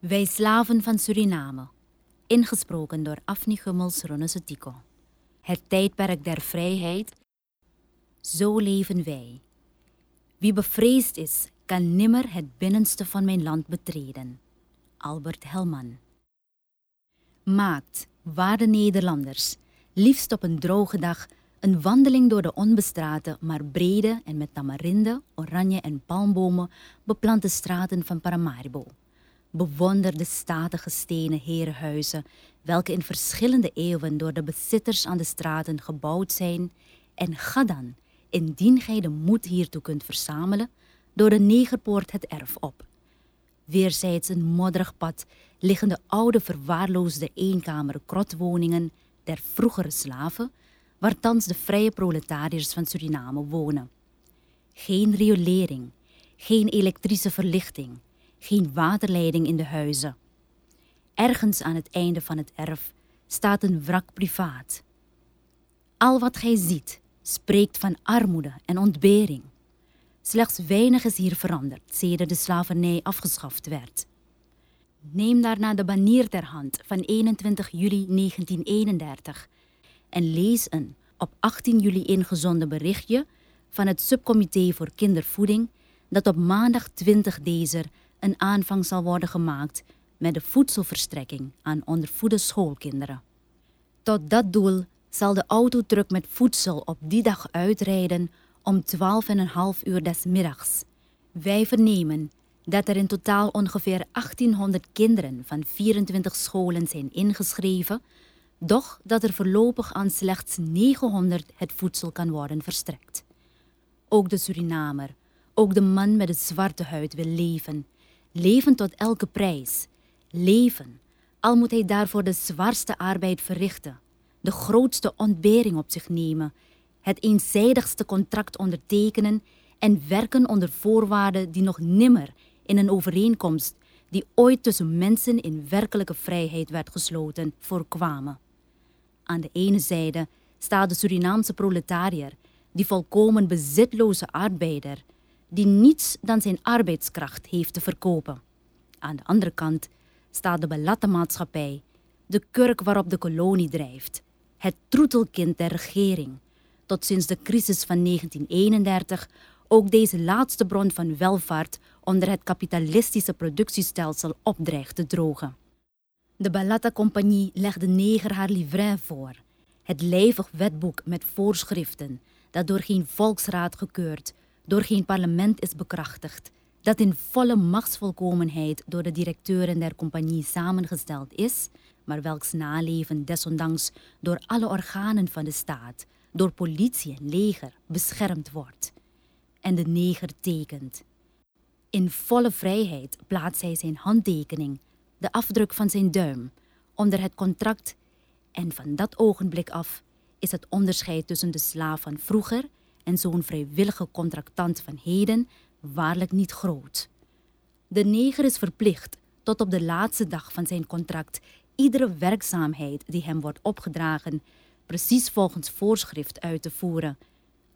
Wij slaven van Suriname. Ingesproken door Afni Gummels Tico. Het tijdperk der vrijheid. Zo leven wij. Wie bevreesd is, kan nimmer het binnenste van mijn land betreden. Albert Helman. Maakt, waarde Nederlanders, liefst op een droge dag een wandeling door de onbestrate, maar brede en met tamarinde, oranje en palmbomen beplante straten van Paramaribo. Bewonder de statige stenen herenhuizen, welke in verschillende eeuwen door de bezitters aan de straten gebouwd zijn, en ga dan, indien gij de moed hiertoe kunt verzamelen, door de negerpoort het erf op. Weerzijds een modderig pad liggen de oude verwaarloosde eenkamer krotwoningen der vroegere slaven, waar thans de vrije proletariërs van Suriname wonen. Geen riolering, geen elektrische verlichting, geen waterleiding in de huizen. Ergens aan het einde van het erf staat een wrak privaat. Al wat gij ziet spreekt van armoede en ontbering. Slechts weinig is hier veranderd sedert de slavernij afgeschaft werd. Neem daarna de banier ter hand van 21 juli 1931 en lees een op 18 juli ingezonden berichtje van het Subcomité voor Kindervoeding dat op maandag 20 deze een aanvang zal worden gemaakt met de voedselverstrekking aan ondervoede schoolkinderen. Tot dat doel zal de autotruck met voedsel op die dag uitrijden om 12,5 uur des middags. Wij vernemen dat er in totaal ongeveer 1800 kinderen van 24 scholen zijn ingeschreven, doch dat er voorlopig aan slechts 900 het voedsel kan worden verstrekt. Ook de Surinamer, ook de man met de zwarte huid wil leven, leven tot elke prijs, leven, al moet hij daarvoor de zwaarste arbeid verrichten, de grootste ontbering op zich nemen, het eenzijdigste contract ondertekenen en werken onder voorwaarden die nog nimmer in een overeenkomst die ooit tussen mensen in werkelijke vrijheid werd gesloten, voorkwamen. Aan de ene zijde staat de Surinaamse proletariër, die volkomen bezitloze arbeider, die niets dan zijn arbeidskracht heeft te verkopen. Aan de andere kant staat de belatte maatschappij, de kurk waarop de kolonie drijft, het troetelkind der regering, tot sinds de crisis van 1931 ook deze laatste bron van welvaart onder het kapitalistische productiestelsel opdreigt te drogen. De Balata-compagnie legde neger haar livret voor, het lijvig wetboek met voorschriften dat door geen volksraad gekeurd, door geen parlement is bekrachtigd, dat in volle machtsvolkomenheid door de directeuren der compagnie samengesteld is, maar welks naleven desondanks door alle organen van de staat, door politie en leger, beschermd wordt. En de neger tekent. In volle vrijheid plaatst hij zijn handtekening, de afdruk van zijn duim, onder het contract en van dat ogenblik af is het onderscheid tussen de slaaf van vroeger en zo'n vrijwillige contractant van heden waarlijk niet groot. De neger is verplicht tot op de laatste dag van zijn contract iedere werkzaamheid die hem wordt opgedragen precies volgens voorschrift uit te voeren.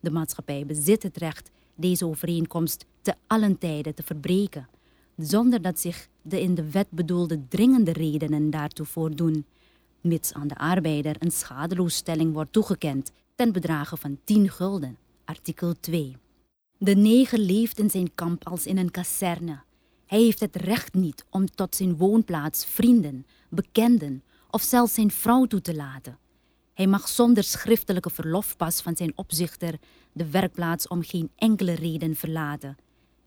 De maatschappij bezit het recht deze overeenkomst te allen tijden te verbreken, zonder dat zich de in de wet bedoelde dringende redenen daartoe voordoen, mits aan de arbeider een schadeloosstelling wordt toegekend ten bedrage van 10 gulden, artikel 2. De neger leeft in zijn kamp als in een kazerne. Hij heeft het recht niet om tot zijn woonplaats vrienden, bekenden of zelfs zijn vrouw toe te laten. Hij mag zonder schriftelijke verlofpas van zijn opzichter de werkplaats om geen enkele reden verlaten.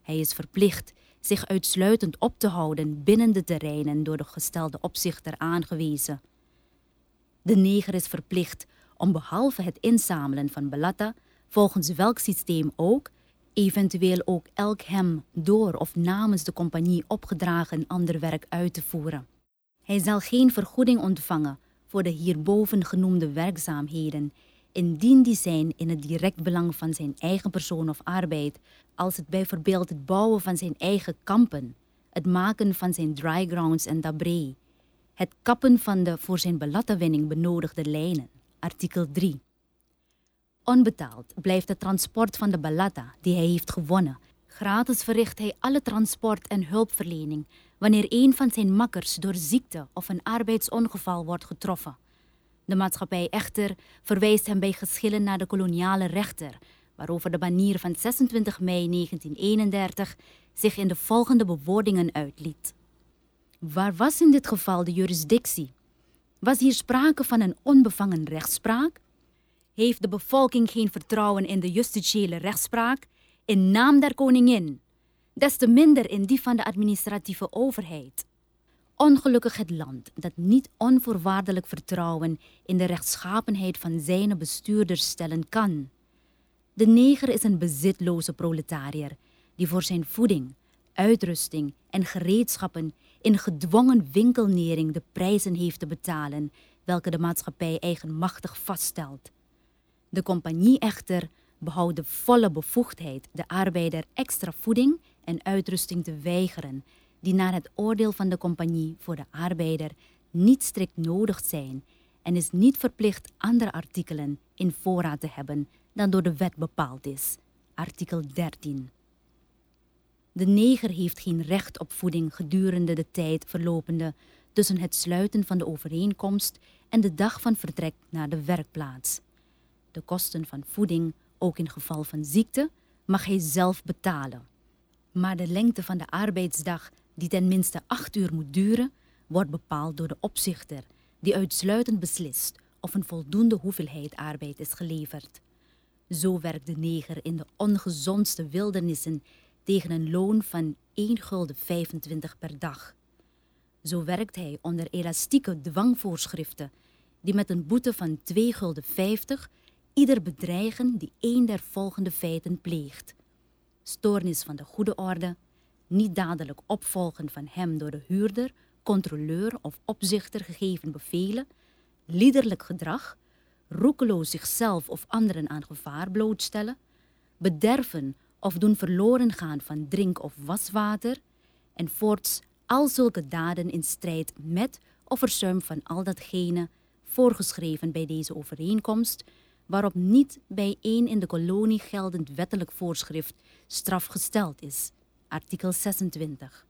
Hij is verplicht zich uitsluitend op te houden binnen de terreinen door de gestelde opzichter aangewezen. De neger is verplicht om behalve het inzamelen van belatta, volgens welk systeem ook, eventueel ook elk hem door of namens de compagnie opgedragen ander werk uit te voeren. Hij zal geen vergoeding ontvangen voor de hierboven genoemde werkzaamheden, indien die zijn in het direct belang van zijn eigen persoon of arbeid, als het bijvoorbeeld het bouwen van zijn eigen kampen, het maken van zijn drygrounds en dabree, het kappen van de voor zijn belattenwinning benodigde lijnen, artikel 3. Onbetaald blijft het transport van de balatta die hij heeft gewonnen. Gratis verricht hij alle transport en hulpverlening wanneer een van zijn makkers door ziekte of een arbeidsongeval wordt getroffen. De maatschappij echter verwijst hem bij geschillen naar de koloniale rechter, waarover de banier van 26 mei 1931 zich in de volgende bewoordingen uitliet. Waar was in dit geval de jurisdictie? Was hier sprake van een onbevangen rechtspraak? Heeft de bevolking geen vertrouwen in de justitiële rechtspraak in naam der koningin, des te minder in die van de administratieve overheid? Ongelukkig het land dat niet onvoorwaardelijk vertrouwen in de rechtschapenheid van zijn bestuurders stellen kan. De neger is een bezitloze proletariër die voor zijn voeding, uitrusting en gereedschappen in gedwongen winkelnering de prijzen heeft te betalen welke de maatschappij eigenmachtig vaststelt. De compagnie echter behoudt de volle bevoegdheid de arbeider extra voeding en uitrusting te weigeren, die naar het oordeel van de compagnie voor de arbeider niet strikt nodig zijn en is niet verplicht andere artikelen in voorraad te hebben dan door de wet bepaald is. Artikel 13. De neger heeft geen recht op voeding gedurende de tijd verlopende tussen het sluiten van de overeenkomst en de dag van vertrek naar de werkplaats. De kosten van voeding, ook in geval van ziekte, mag hij zelf betalen. Maar de lengte van de arbeidsdag, die ten minste acht uur moet duren, wordt bepaald door de opzichter, die uitsluitend beslist of een voldoende hoeveelheid arbeid is geleverd. Zo werkt de neger in de ongezondste wildernissen tegen een loon van 1 gulden 25 per dag. Zo werkt hij onder elastieke dwangvoorschriften, die met een boete van 2 gulden 50 ieder bedreigen die één der volgende feiten pleegt. Stoornis van de goede orde, niet dadelijk opvolgen van hem door de huurder, controleur of opzichter gegeven bevelen, liederlijk gedrag, roekeloos zichzelf of anderen aan gevaar blootstellen, bederven of doen verloren gaan van drink- of waswater, en voorts al zulke daden in strijd met of verzuim van al datgene voorgeschreven bij deze overeenkomst, waarop niet bij één in de kolonie geldend wettelijk voorschrift straf gesteld is. Artikel 26.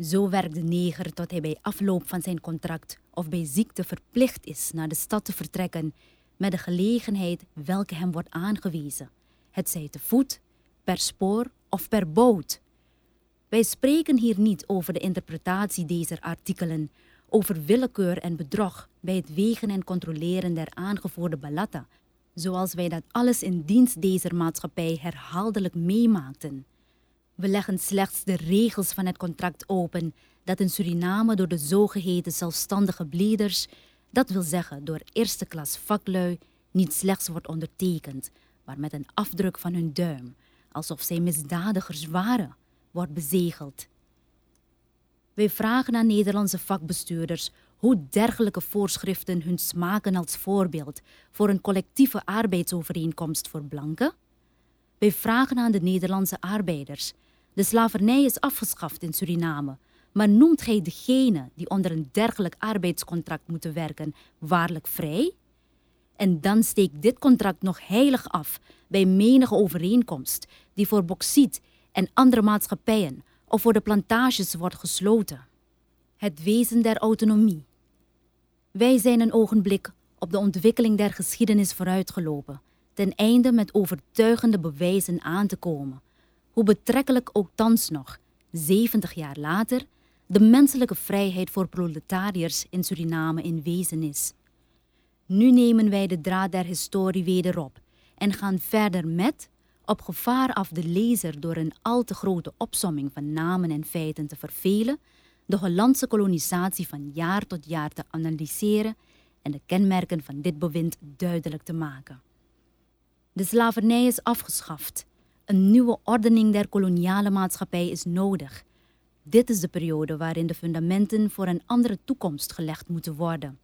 Zo werkt de neger tot hij bij afloop van zijn contract of bij ziekte verplicht is naar de stad te vertrekken met de gelegenheid welke hem wordt aangewezen het zij te voet, per spoor of per boot. Wij spreken hier niet over de interpretatie deze artikelen, over willekeur en bedrog bij het wegen en controleren der aangevoerde balatta, zoals wij dat alles in dienst deze maatschappij herhaaldelijk meemaakten. We leggen slechts de regels van het contract open dat in Suriname door de zogeheten zelfstandige bleeders, dat wil zeggen door eerste klas vaklui, niet slechts wordt ondertekend, maar met een afdruk van hun duim, alsof zij misdadigers waren, wordt bezegeld. Wij vragen aan Nederlandse vakbestuurders hoe dergelijke voorschriften hun smaken als voorbeeld voor een collectieve arbeidsovereenkomst voor blanken. Wij vragen aan de Nederlandse arbeiders. De slavernij is afgeschaft in Suriname, maar noemt gij degene die onder een dergelijk arbeidscontract moeten werken waarlijk vrij? En dan steekt dit contract nog heilig af bij menige overeenkomst die voor bauxiet en andere maatschappijen of voor de plantages wordt gesloten. Het wezen der autonomie. Wij zijn een ogenblik op de ontwikkeling der geschiedenis vooruitgelopen, ten einde met overtuigende bewijzen aan te komen, hoe betrekkelijk ook thans nog, 70 jaar later, de menselijke vrijheid voor proletariërs in Suriname in wezen is. Nu nemen wij de draad der historie wederop en gaan verder met, op gevaar af de lezer door een al te grote opsomming van namen en feiten te vervelen, de Hollandse kolonisatie van jaar tot jaar te analyseren en de kenmerken van dit bewind duidelijk te maken. De slavernij is afgeschaft. Een nieuwe ordening der koloniale maatschappij is nodig. Dit is de periode waarin de fundamenten voor een andere toekomst gelegd moeten worden.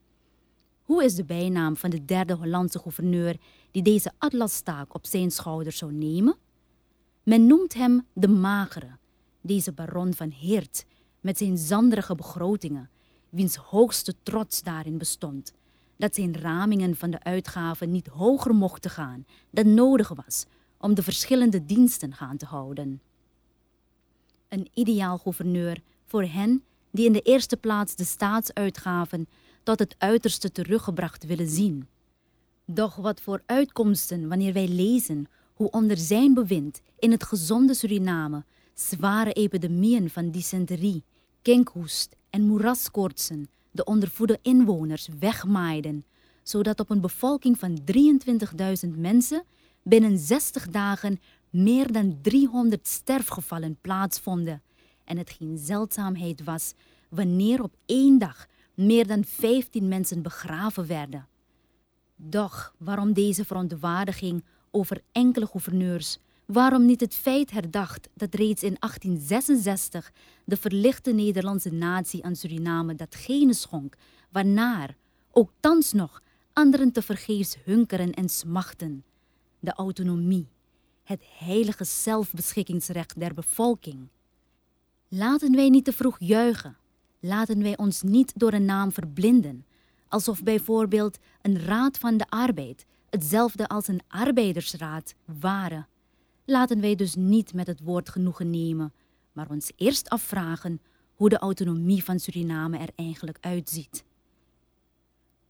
Hoe is de bijnaam van de derde Hollandse gouverneur die deze atlastaak op zijn schouders zou nemen? Men noemt hem de magere, deze baron van Heert, met zijn zanderige begrotingen, wiens hoogste trots daarin bestond, dat zijn ramingen van de uitgaven niet hoger mochten gaan dan nodig was om de verschillende diensten gaan te houden. Een ideaal gouverneur Voor hen die in de eerste plaats de staatsuitgaven tot het uiterste teruggebracht willen zien. Doch wat voor uitkomsten wanneer wij lezen hoe onder zijn bewind in het gezonde Suriname zware epidemieën van dysenterie, kinkhoest en moeraskoortsen de ondervoede inwoners wegmaaiden, zodat op een bevolking van 23.000 mensen binnen 60 dagen meer dan 300 sterfgevallen plaatsvonden en het geen zeldzaamheid was wanneer op één dag meer dan 15 mensen begraven werden. Doch waarom deze verontwaardiging over enkele gouverneurs? Waarom niet het feit herdacht dat reeds in 1866 de verlichte Nederlandse natie aan Suriname datgene schonk waarnaar, ook thans nog, anderen tevergeefs hunkeren en smachten? De autonomie, het heilige zelfbeschikkingsrecht der bevolking. Laten wij niet te vroeg juichen. Laten wij ons niet door een naam verblinden, alsof bijvoorbeeld een raad van de arbeid hetzelfde als een arbeidersraad waren. Laten wij dus niet met het woord genoegen nemen, maar ons eerst afvragen hoe de autonomie van Suriname er eigenlijk uitziet.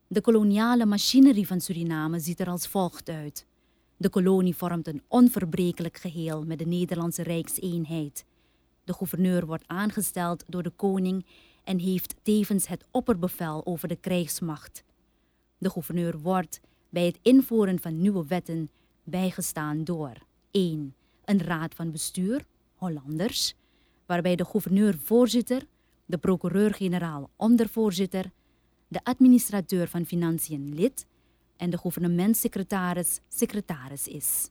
De koloniale machinerie van Suriname ziet er als volgt uit. De kolonie vormt een onverbrekelijk geheel met de Nederlandse Rijkseenheid. De gouverneur wordt aangesteld door de koning en heeft tevens het opperbevel over de krijgsmacht. De gouverneur wordt bij het invoeren van nieuwe wetten bijgestaan door 1. Een raad van bestuur, Hollanders, waarbij de gouverneur-voorzitter, de procureur-generaal ondervoorzitter, de administrateur van financiën lid en de gouvernementssecretaris secretaris is.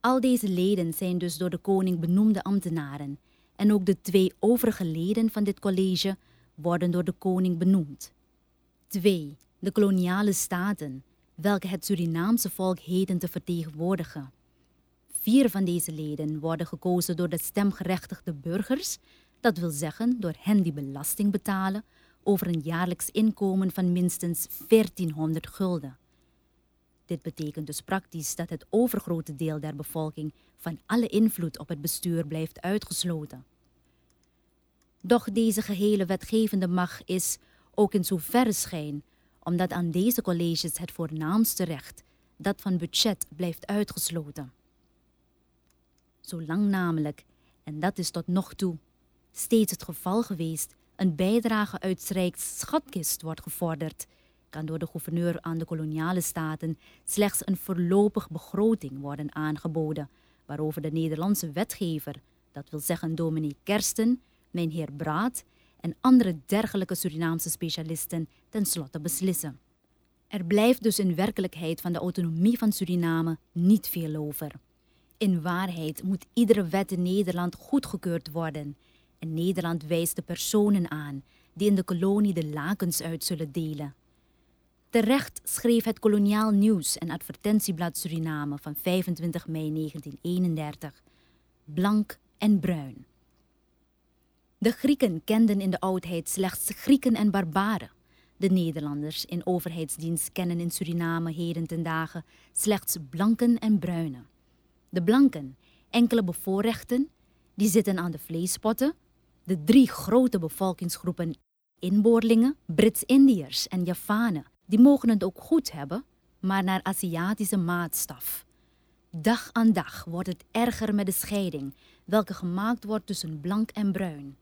Al deze leden zijn dus door de koning benoemde ambtenaren en ook de twee overige leden van dit college worden door de koning benoemd. 2. De koloniale staten, welke het Surinaamse volk heden te vertegenwoordigen. Vier van deze leden worden gekozen door de stemgerechtigde burgers, dat wil zeggen door hen die belasting betalen over een jaarlijks inkomen van minstens 1400 gulden. Dit betekent dus praktisch dat het overgrote deel der bevolking van alle invloed op het bestuur blijft uitgesloten. Doch deze gehele wetgevende macht is, ook in zoverre schijn, omdat aan deze colleges het voornaamste recht, dat van budget, blijft uitgesloten. Zolang namelijk, en dat is tot nog toe steeds het geval geweest, een bijdrage uit schatkist wordt gevorderd, kan door de gouverneur aan de koloniale staten slechts een voorlopig begroting worden aangeboden, waarover de Nederlandse wetgever, dat wil zeggen dominee Kersten, mijn heer Braat en andere dergelijke Surinaamse specialisten tenslotte beslissen. Er blijft dus in werkelijkheid van de autonomie van Suriname niet veel over. In waarheid moet iedere wet in Nederland goedgekeurd worden en Nederland wijst de personen aan die in de kolonie de lakens uit zullen delen. Terecht schreef het Koloniaal Nieuws en Advertentieblad Suriname van 25 mei 1931: Blank en bruin. De Grieken kenden in de oudheid slechts Grieken en barbaren. De Nederlanders in overheidsdienst kennen in Suriname heden ten dagen slechts blanken en bruinen. De blanken, enkele bevoorrechten, die zitten aan de vleespotten. De drie grote bevolkingsgroepen inboorlingen, Brits-Indiërs en Javanen, die mogen het ook goed hebben, maar naar Aziatische maatstaf. Dag aan dag wordt het erger met de scheiding, welke gemaakt wordt tussen blank en bruin.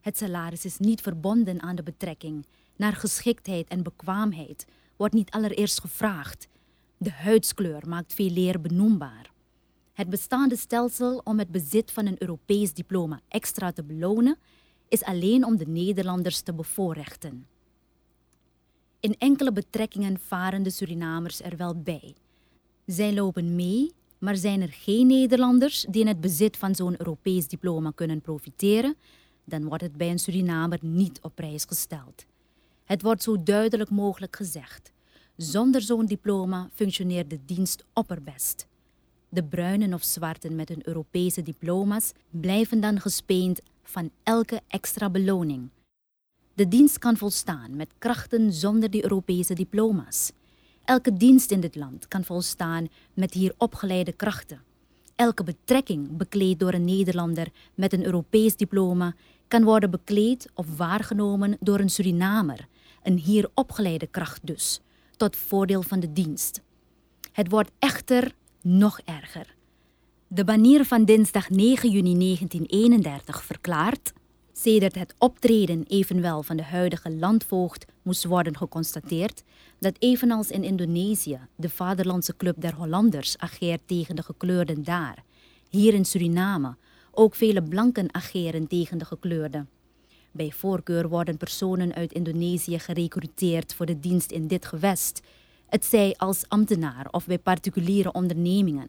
Het salaris is niet verbonden aan de betrekking. Naar geschiktheid en bekwaamheid wordt niet allereerst gevraagd. De huidskleur maakt veel leer benoembaar. Het bestaande stelsel om het bezit van een Europees diploma extra te belonen, is alleen om de Nederlanders te bevoorrechten. In enkele betrekkingen varen de Surinamers er wel bij. Zij lopen mee, maar zijn er geen Nederlanders die in het bezit van zo'n Europees diploma kunnen profiteren, dan wordt het bij een Surinamer niet op prijs gesteld. Het wordt zo duidelijk mogelijk gezegd. Zonder zo'n diploma functioneert de dienst opperbest. De bruinen of zwarten met hun Europese diploma's blijven dan gespeend van elke extra beloning. De dienst kan volstaan met krachten zonder die Europese diploma's. Elke dienst in dit land kan volstaan met hier opgeleide krachten. Elke betrekking bekleed door een Nederlander met een Europees diploma kan worden bekleed of waargenomen door een Surinamer, een hier opgeleide kracht dus, tot voordeel van de dienst. Het wordt echter nog erger. De banier van dinsdag 9 juni 1931 verklaart, sedert het optreden evenwel van de huidige landvoogd moest worden geconstateerd, dat evenals in Indonesië de Vaderlandse Club der Hollanders ageert tegen de gekleurden daar, hier in Suriname ook vele blanken ageren tegen de gekleurden. Bij voorkeur worden personen uit Indonesië gerecruiteerd voor de dienst in dit gewest, het zij als ambtenaar of bij particuliere ondernemingen.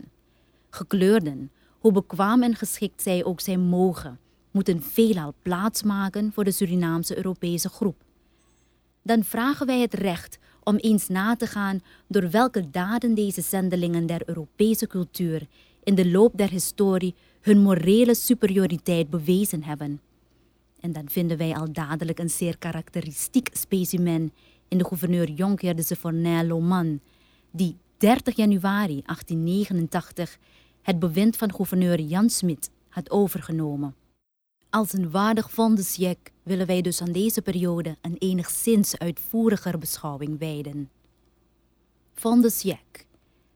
Gekleurden, hoe bekwaam en geschikt zij ook zijn mogen, moeten veelal plaatsmaken voor de Surinaamse Europese groep. Dan vragen wij het recht om eens na te gaan door welke daden deze zendelingen der Europese cultuur in de loop der historie hun morele superioriteit bewezen hebben. En dan vinden wij al dadelijk een zeer karakteristiek specimen in de gouverneur Jonker de Sefornais Loman, die 30 januari 1889 het bewind van gouverneur Jan Smit had overgenomen. Als een waardig fondesjek willen wij dus aan deze periode een enigszins uitvoeriger beschouwing wijden. Fondesjek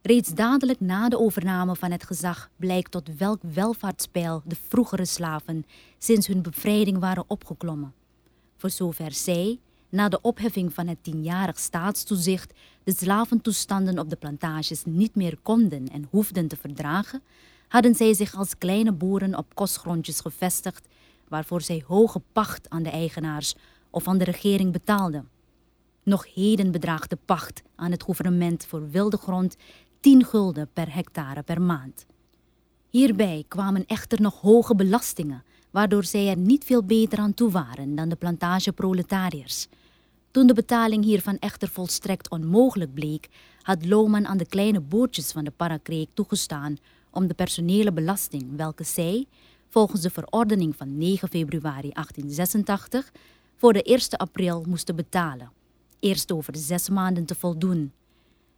Reeds dadelijk na de overname van het gezag blijkt tot welk welvaartspeil de vroegere slaven sinds hun bevrijding waren opgeklommen. Voor zover zij, na de opheffing van het tienjarig staatstoezicht, de slaventoestanden op de plantages niet meer konden en hoefden te verdragen, hadden zij zich als kleine boeren op kostgrondjes gevestigd, waarvoor zij hoge pacht aan de eigenaars of aan de regering betaalden. Nog heden bedraagt de pacht aan het gouvernement voor wilde grond 10 gulden per hectare per maand. Hierbij kwamen echter nog hoge belastingen, waardoor zij er niet veel beter aan toe waren dan de plantageproletariërs. Toen de betaling hiervan echter volstrekt onmogelijk bleek, had Lohman aan de kleine boertjes van de Parakreek toegestaan om de personele belasting, welke zij, volgens de verordening van 9 februari 1886, voor de 1 april moesten betalen, eerst over zes maanden te voldoen.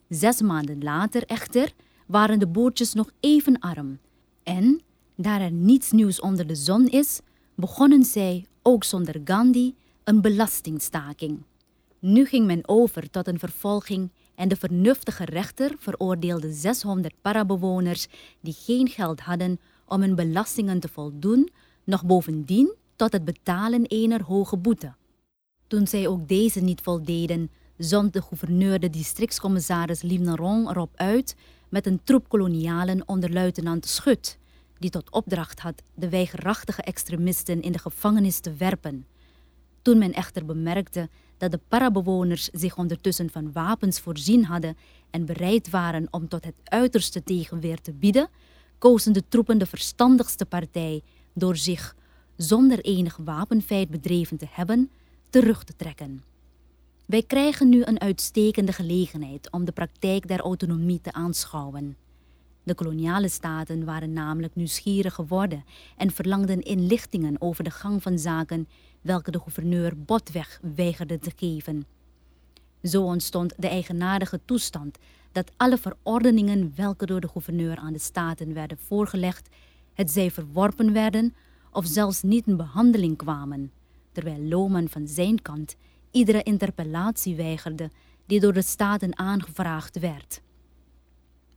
Zes maanden later echter waren de boertjes nog even arm. En, daar er niets nieuws onder de zon is, begonnen zij, ook zonder Gandhi, een belastingstaking. Nu ging men over tot een vervolging en de vernuftige rechter veroordeelde 600 parabewoners die geen geld hadden om hun belastingen te voldoen, nog bovendien tot het betalen ener hoge boete. Toen zij ook deze niet voldeden, zond de gouverneur de districtscommissaris Livneron erop uit met een troep kolonialen onder luitenant Schut, die tot opdracht had de weigerachtige extremisten in de gevangenis te werpen. Toen men echter bemerkte dat de parabewoners zich ondertussen van wapens voorzien hadden en bereid waren om tot het uiterste tegenweer te bieden, kozen de troepen de verstandigste partij door zich, zonder enig wapenfeit bedreven te hebben, terug te trekken. Wij krijgen nu een uitstekende gelegenheid om de praktijk der autonomie te aanschouwen. De koloniale staten waren namelijk nieuwsgierig geworden en verlangden inlichtingen over de gang van zaken welke de gouverneur botweg weigerde te geven. Zo ontstond de eigenaardige toestand dat alle verordeningen welke door de gouverneur aan de staten werden voorgelegd, het zij verworpen werden of zelfs niet in behandeling kwamen, terwijl Lohman van zijn kant iedere interpellatie weigerde die door de Staten aangevraagd werd.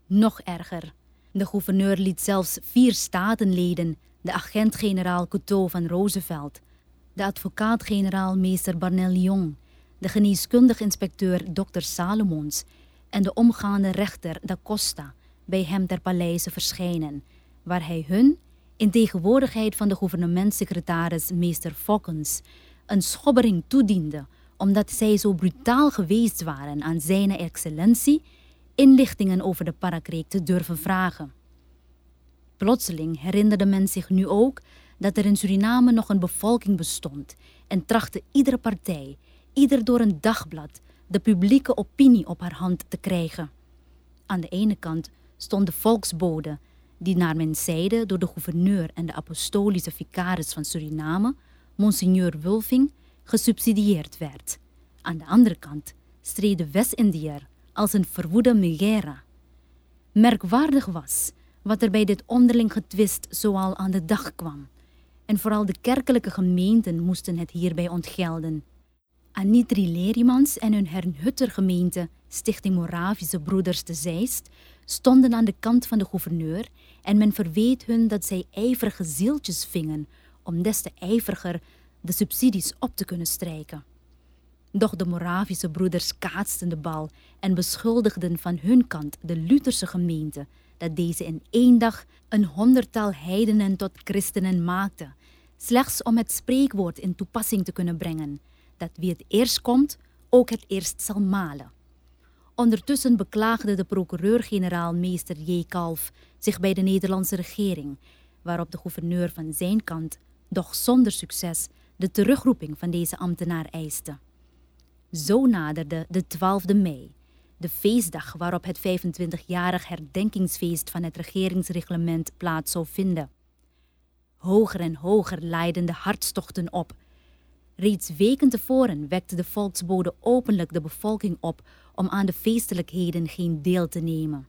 Nog erger, de gouverneur liet zelfs vier statenleden, de agent-generaal Couteau van Roosevelt, de advocaat-generaal meester Barnel Lyon, de geneeskundig inspecteur Dr. Salomons en de omgaande rechter da Costa bij hem ter paleize verschijnen, waar hij hun, in tegenwoordigheid van de gouvernementssecretaris meester Fokkens, een schobbering toediende omdat zij zo brutaal geweest waren aan zijn excellentie, inlichtingen over de parakreek te durven vragen. Plotseling herinnerde men zich nu ook dat er in Suriname nog een bevolking bestond en trachtte iedere partij, ieder door een dagblad, de publieke opinie op haar hand te krijgen. Aan de ene kant stond de volksbode, die naar men zeide door de gouverneur en de apostolische vicaris van Suriname, Monseigneur Wulfing, gesubsidieerd werd. Aan de andere kant streed de West-Indiër als een verwoede Megera. Merkwaardig was wat er bij dit onderling getwist zoal aan de dag kwam. En vooral de kerkelijke gemeenten moesten het hierbij ontgelden. Anitri Lerimans en hun Hernhutter gemeente, Stichting Moravische Broeders te Zeist, stonden aan de kant van de gouverneur en men verweet hun dat zij ijverige zieltjes vingen om des te ijveriger de subsidies op te kunnen strijken. Doch de Moravische broeders kaatsten de bal en beschuldigden van hun kant de Lutherse gemeente dat deze in één dag een honderdtal heidenen tot christenen maakte, slechts om het spreekwoord in toepassing te kunnen brengen, dat wie het eerst komt, ook het eerst zal malen. Ondertussen beklaagde de procureur-generaal meester J. Kalf zich bij de Nederlandse regering, waarop de gouverneur van zijn kant, doch zonder succes, de terugroeping van deze ambtenaar eiste. Zo naderde de 12e mei, de feestdag waarop het 25-jarig herdenkingsfeest van het regeringsreglement plaats zou vinden. Hoger en hoger leidden de hartstochten op. Reeds weken tevoren wekte de volksbode openlijk de bevolking op om aan de feestelijkheden geen deel te nemen.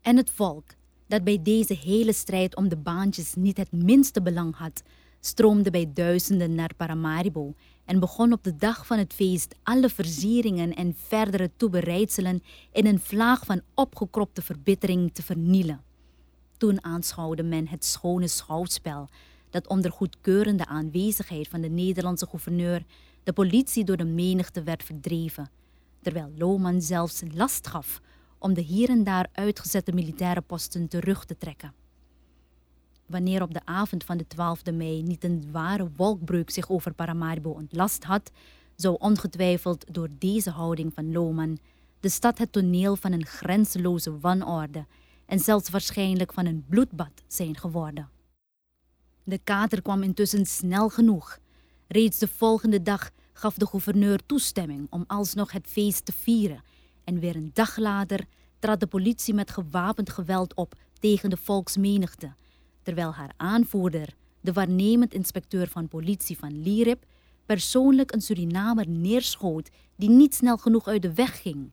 En het volk, dat bij deze hele strijd om de baantjes niet het minste belang had, stroomde bij duizenden naar Paramaribo en begon op de dag van het feest alle versieringen en verdere toebereidselen in een vlaag van opgekropte verbittering te vernielen. Toen aanschouwde men het schone schouwspel dat onder goedkeurende aanwezigheid van de Nederlandse gouverneur de politie door de menigte werd verdreven, terwijl Lohman zelfs last gaf om de hier en daar uitgezette militaire posten terug te trekken. Wanneer op de avond van de 12e mei niet een ware wolkbreuk zich over Paramaribo ontlast had, zou ongetwijfeld door deze houding van Lohman de stad het toneel van een grenzeloze wanorde en zelfs waarschijnlijk van een bloedbad zijn geworden. De kater kwam intussen snel genoeg. Reeds de volgende dag gaf de gouverneur toestemming om alsnog het feest te vieren en weer een dag later trad de politie met gewapend geweld op tegen de volksmenigte terwijl haar aanvoerder, de waarnemend inspecteur van politie van Lierip, persoonlijk een Surinamer neerschoot die niet snel genoeg uit de weg ging.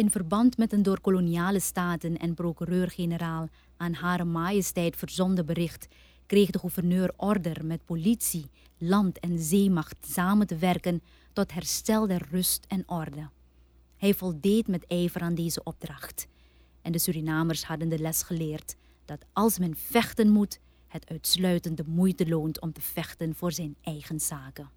In verband met een door koloniale staten en procureur-generaal aan Hare Majesteit verzonden bericht kreeg de gouverneur order met politie, land- en zeemacht samen te werken tot herstel der rust en orde. Hij voldeed met ijver aan deze opdracht. En de Surinamers hadden de les geleerd dat als men vechten moet, het uitsluitend de moeite loont om te vechten voor zijn eigen zaken.